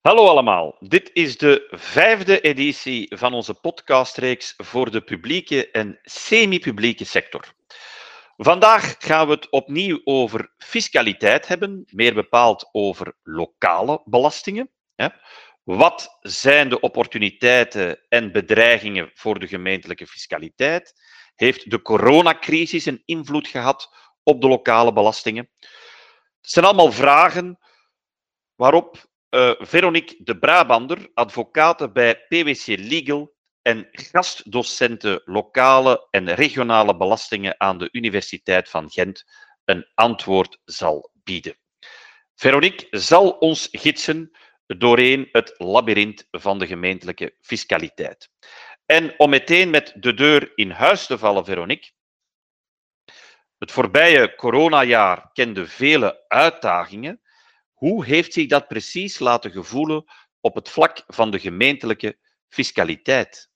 Hallo allemaal, dit is de vijfde editie van onze podcastreeks voor de publieke en semi-publieke sector. Vandaag gaan we het opnieuw over fiscaliteit hebben, meer bepaald over lokale belastingen. Wat zijn de opportuniteiten en bedreigingen voor de gemeentelijke fiscaliteit? Heeft de coronacrisis een invloed gehad op de lokale belastingen? Het zijn allemaal vragen waarop uh, Veronique de Brabander, advocate bij PwC Legal en gastdocenten lokale en regionale belastingen aan de Universiteit van Gent, een antwoord zal bieden. Veronique zal ons gidsen doorheen het labyrint van de gemeentelijke fiscaliteit. En om meteen met de deur in huis te vallen, Veronique. Het voorbije coronajaar kende vele uitdagingen hoe heeft zich dat precies laten gevoelen op het vlak van de gemeentelijke fiscaliteit?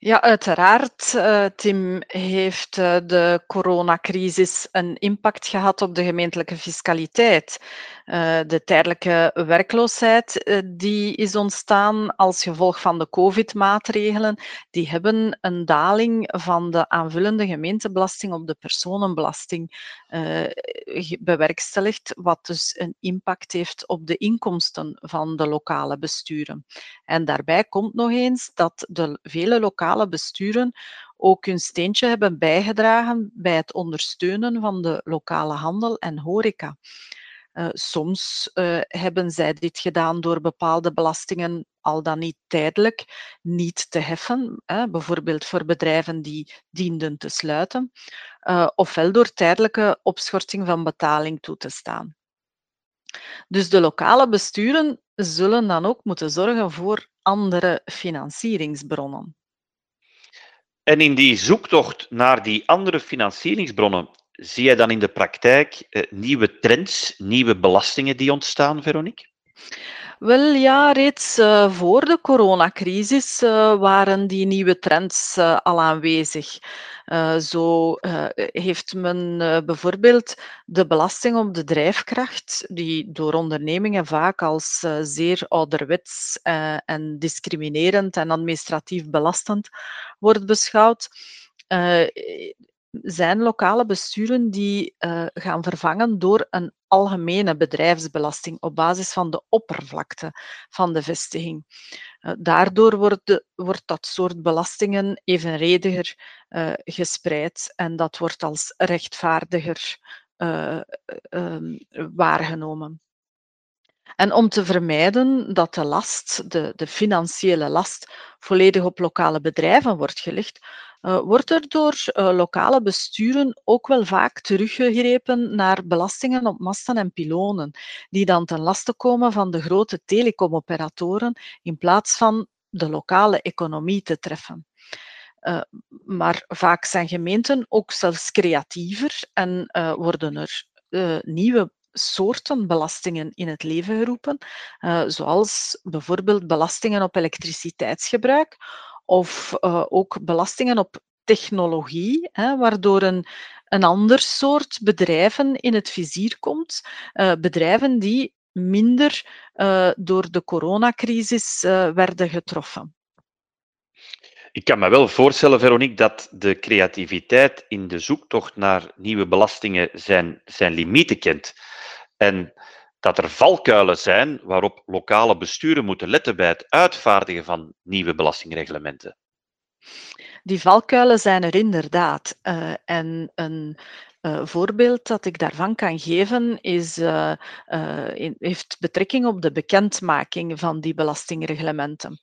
Ja, uiteraard, uh, Tim, heeft uh, de coronacrisis een impact gehad op de gemeentelijke fiscaliteit. Uh, de tijdelijke werkloosheid die is ontstaan als gevolg van de COVID-maatregelen, die hebben een daling van de aanvullende gemeentebelasting op de personenbelasting bewerkstelligd, wat dus een impact heeft op de inkomsten van de lokale besturen. En daarbij komt nog eens dat de vele lokale lokale besturen ook hun steentje hebben bijgedragen bij het ondersteunen van de lokale handel en horeca. Uh, soms uh, hebben zij dit gedaan door bepaalde belastingen, al dan niet tijdelijk, niet te heffen. Hè, bijvoorbeeld voor bedrijven die dienden te sluiten, uh, ofwel door tijdelijke opschorting van betaling toe te staan. Dus de lokale besturen zullen dan ook moeten zorgen voor andere financieringsbronnen. En in die zoektocht naar die andere financieringsbronnen, zie jij dan in de praktijk eh, nieuwe trends, nieuwe belastingen die ontstaan, Veronique? Wel ja, reeds uh, voor de coronacrisis uh, waren die nieuwe trends uh, al aanwezig. zo heeft men bijvoorbeeld de belasting op de drijfkracht, die door ondernemingen vaak als zeer ouderwets en discriminerend en administratief belastend wordt beschouwd zijn lokale besturen die uh, gaan vervangen door een algemene bedrijfsbelasting op basis van de oppervlakte van de vestiging. Uh, daardoor wordt, de, wordt, dat soort belastingen evenrediger uh, gespreid en dat wordt als rechtvaardiger ehm, waargenomen. En om te vermijden dat de last, de, de financiële last, volledig op lokale bedrijven wordt gelegd, uh, wordt er door uh, lokale besturen ook wel vaak teruggegrepen naar belastingen op masten en pilonen, die dan ten laste komen van de grote telecomoperatoren in plaats van de lokale economie te treffen. Uh, maar vaak zijn gemeenten ook zelfs creatiever en worden er nieuwe soorten belastingen in het leven geroepen, zoals bijvoorbeeld belastingen op elektriciteitsgebruik of uh, ook belastingen op technologie, hè, waardoor een, een ander soort bedrijven in het vizier komt. Uh, bedrijven die minder uh, door de coronacrisis werden getroffen. Ik kan me wel voorstellen, Veronique, dat de creativiteit in de zoektocht naar nieuwe belastingen zijn, zijn limieten kent. En dat er valkuilen zijn waarop lokale besturen moeten letten bij het uitvaardigen van nieuwe belastingreglementen. Die valkuilen zijn er inderdaad. Uh, en een uh, voorbeeld dat ik daarvan kan geven is, in, heeft betrekking op de bekendmaking van die belastingreglementen.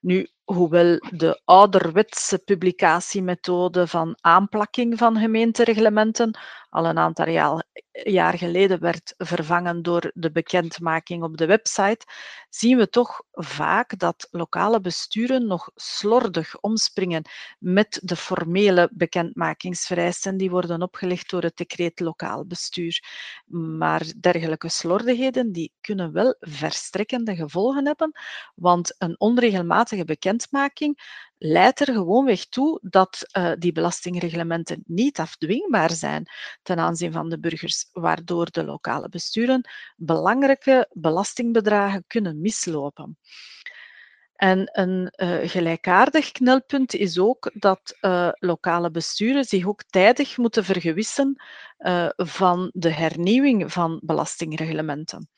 Nu, hoewel de ouderwetse publicatiemethode van aanplakking van gemeentereglementen al een aantal jaar geleden werd vervangen door de bekendmaking op de website, zien we toch vaak dat lokale besturen nog slordig omspringen met de formele bekendmakingsvereisten die worden opgelegd door het decreet lokaal bestuur. Maar dergelijke slordigheden die kunnen wel verstrekkende gevolgen hebben, want een onregelmatige bekendmaking leidt er gewoonweg toe dat uh, die belastingreglementen niet afdwingbaar zijn ten aanzien van de burgers, waardoor de lokale besturen belangrijke belastingbedragen kunnen mislopen. En een uh, gelijkaardig knelpunt is ook dat uh, lokale besturen zich ook tijdig moeten vergewissen uh, van de hernieuwing van belastingreglementen.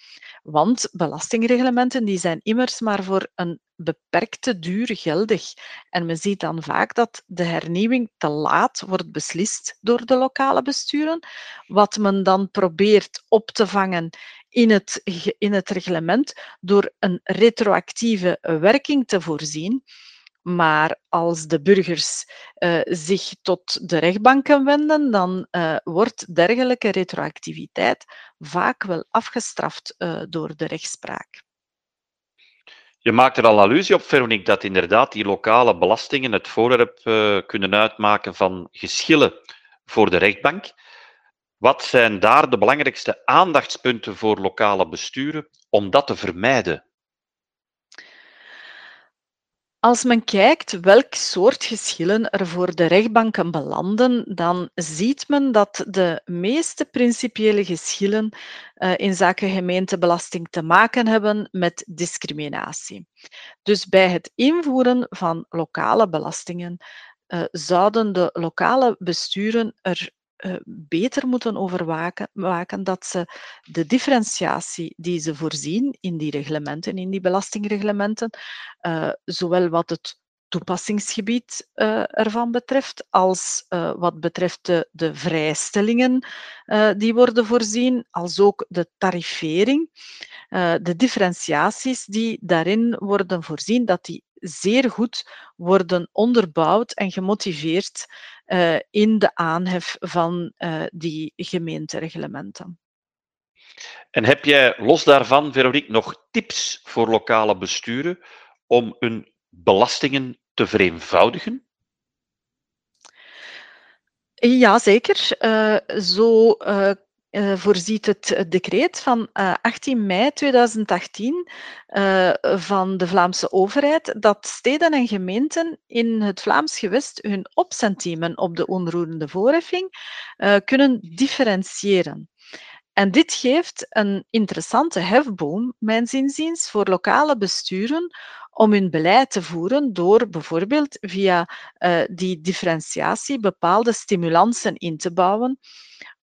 Want belastingreglementen die zijn immers maar voor een beperkte duur geldig. En men ziet dan vaak dat de hernieuwing te laat wordt beslist door de lokale besturen, wat men dan probeert op te vangen in het, in het reglement door een retroactieve werking te voorzien. Maar als de burgers uh, zich tot de rechtbanken wenden, dan uh, wordt dergelijke retroactiviteit vaak wel afgestraft uh, door de rechtspraak. Je maakt er al allusie op, Veronique, dat inderdaad die lokale belastingen het voorwerp kunnen uitmaken van geschillen voor de rechtbank. Wat zijn daar de belangrijkste aandachtspunten voor lokale besturen om dat te vermijden? Als men kijkt welk soort geschillen er voor de rechtbanken belanden, dan ziet men dat de meeste principiële geschillen uh, in zaken gemeentebelasting te maken hebben met discriminatie. Dus bij het invoeren van lokale belastingen uh, zouden de lokale besturen er beter moeten overwaken dat ze de differentiatie die ze voorzien in die reglementen, in die belastingreglementen, uh, zowel wat het toepassingsgebied uh, ervan betreft, als wat betreft de, de vrijstellingen die worden voorzien, als ook de tarifering, de differentiaties die daarin worden voorzien, dat die zeer goed worden onderbouwd en gemotiveerd uh, in de aanhef van uh, die gemeentereglementen. En heb jij los daarvan, Veronique, nog tips voor lokale besturen om hun belastingen te vereenvoudigen? Ja, zeker. Uh, zo uh, voorziet het decreet van 18 eh, mei 2018 uh, eh, van de Vlaamse overheid dat steden en gemeenten in het Vlaams gewest hun opcentiemen op de onroerende voorheffing kunnen differentiëren. En dit geeft een interessante hefboom, mijn zinziens, voor lokale besturen om hun beleid te voeren door bijvoorbeeld via uh, die differentiatie bepaalde stimulansen in te bouwen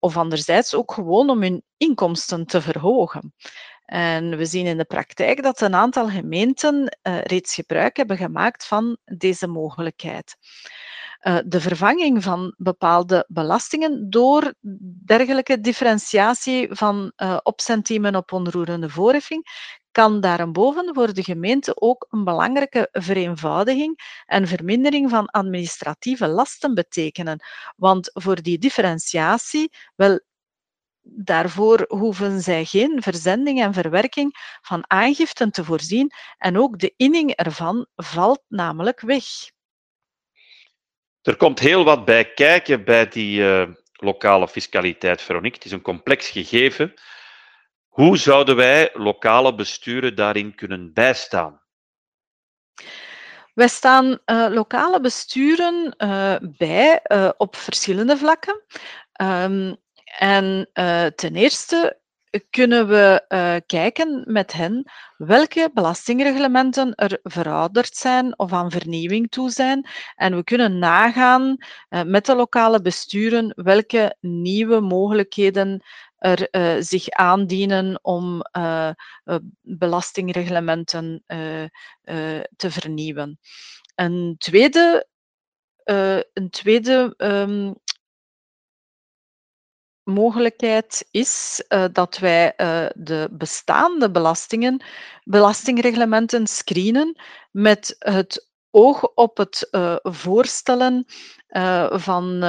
of anderzijds ook gewoon om hun inkomsten te verhogen. En we zien in de praktijk dat een aantal gemeenten uh, reeds gebruik hebben gemaakt van deze mogelijkheid. Uh, de vervanging van bepaalde belastingen door dergelijke differentiatie van uh, opcentiemen op onroerende voorheffing kan daarboven voor de gemeente ook een belangrijke vereenvoudiging en vermindering van administratieve lasten betekenen. Want voor die differentiatie, wel, daarvoor hoeven zij geen verzending en verwerking van aangiften te voorzien en ook de inning ervan valt namelijk weg. Er komt heel wat bij kijken bij die uh, lokale fiscaliteit, Veronique. Het is een complex gegeven. Hoe zouden wij lokale besturen daarin kunnen bijstaan? Wij staan uh, lokale besturen uh, bij uh, op verschillende vlakken. Um, en ten eerste kunnen we kijken met hen welke belastingreglementen er verouderd zijn of aan vernieuwing toe zijn. En we kunnen nagaan met de lokale besturen welke nieuwe mogelijkheden er uh, zich aandienen om belastingreglementen te vernieuwen. Een tweede, een tweede um, mogelijkheid is dat wij de bestaande belastingen, belastingreglementen screenen met het oog op het uh, voorstellen van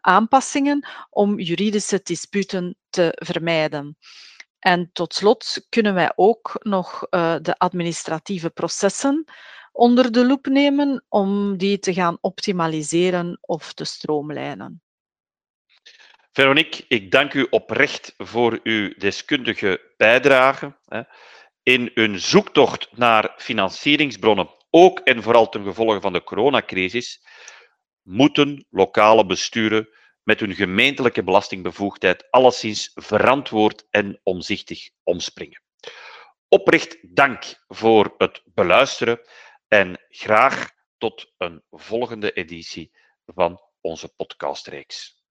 aanpassingen om juridische disputen te vermijden. En tot slot kunnen wij ook nog de administratieve processen onder de loep nemen om die te gaan optimaliseren of te stroomlijnen. Veronique, ik dank u oprecht voor uw deskundige bijdrage in een zoektocht naar financieringsbronnen ook en vooral ten gevolge van de coronacrisis, moeten lokale besturen met hun gemeentelijke belastingbevoegdheid alleszins verantwoord en omzichtig omspringen. Oprecht dank voor het beluisteren en graag tot een volgende editie van onze podcastreeks.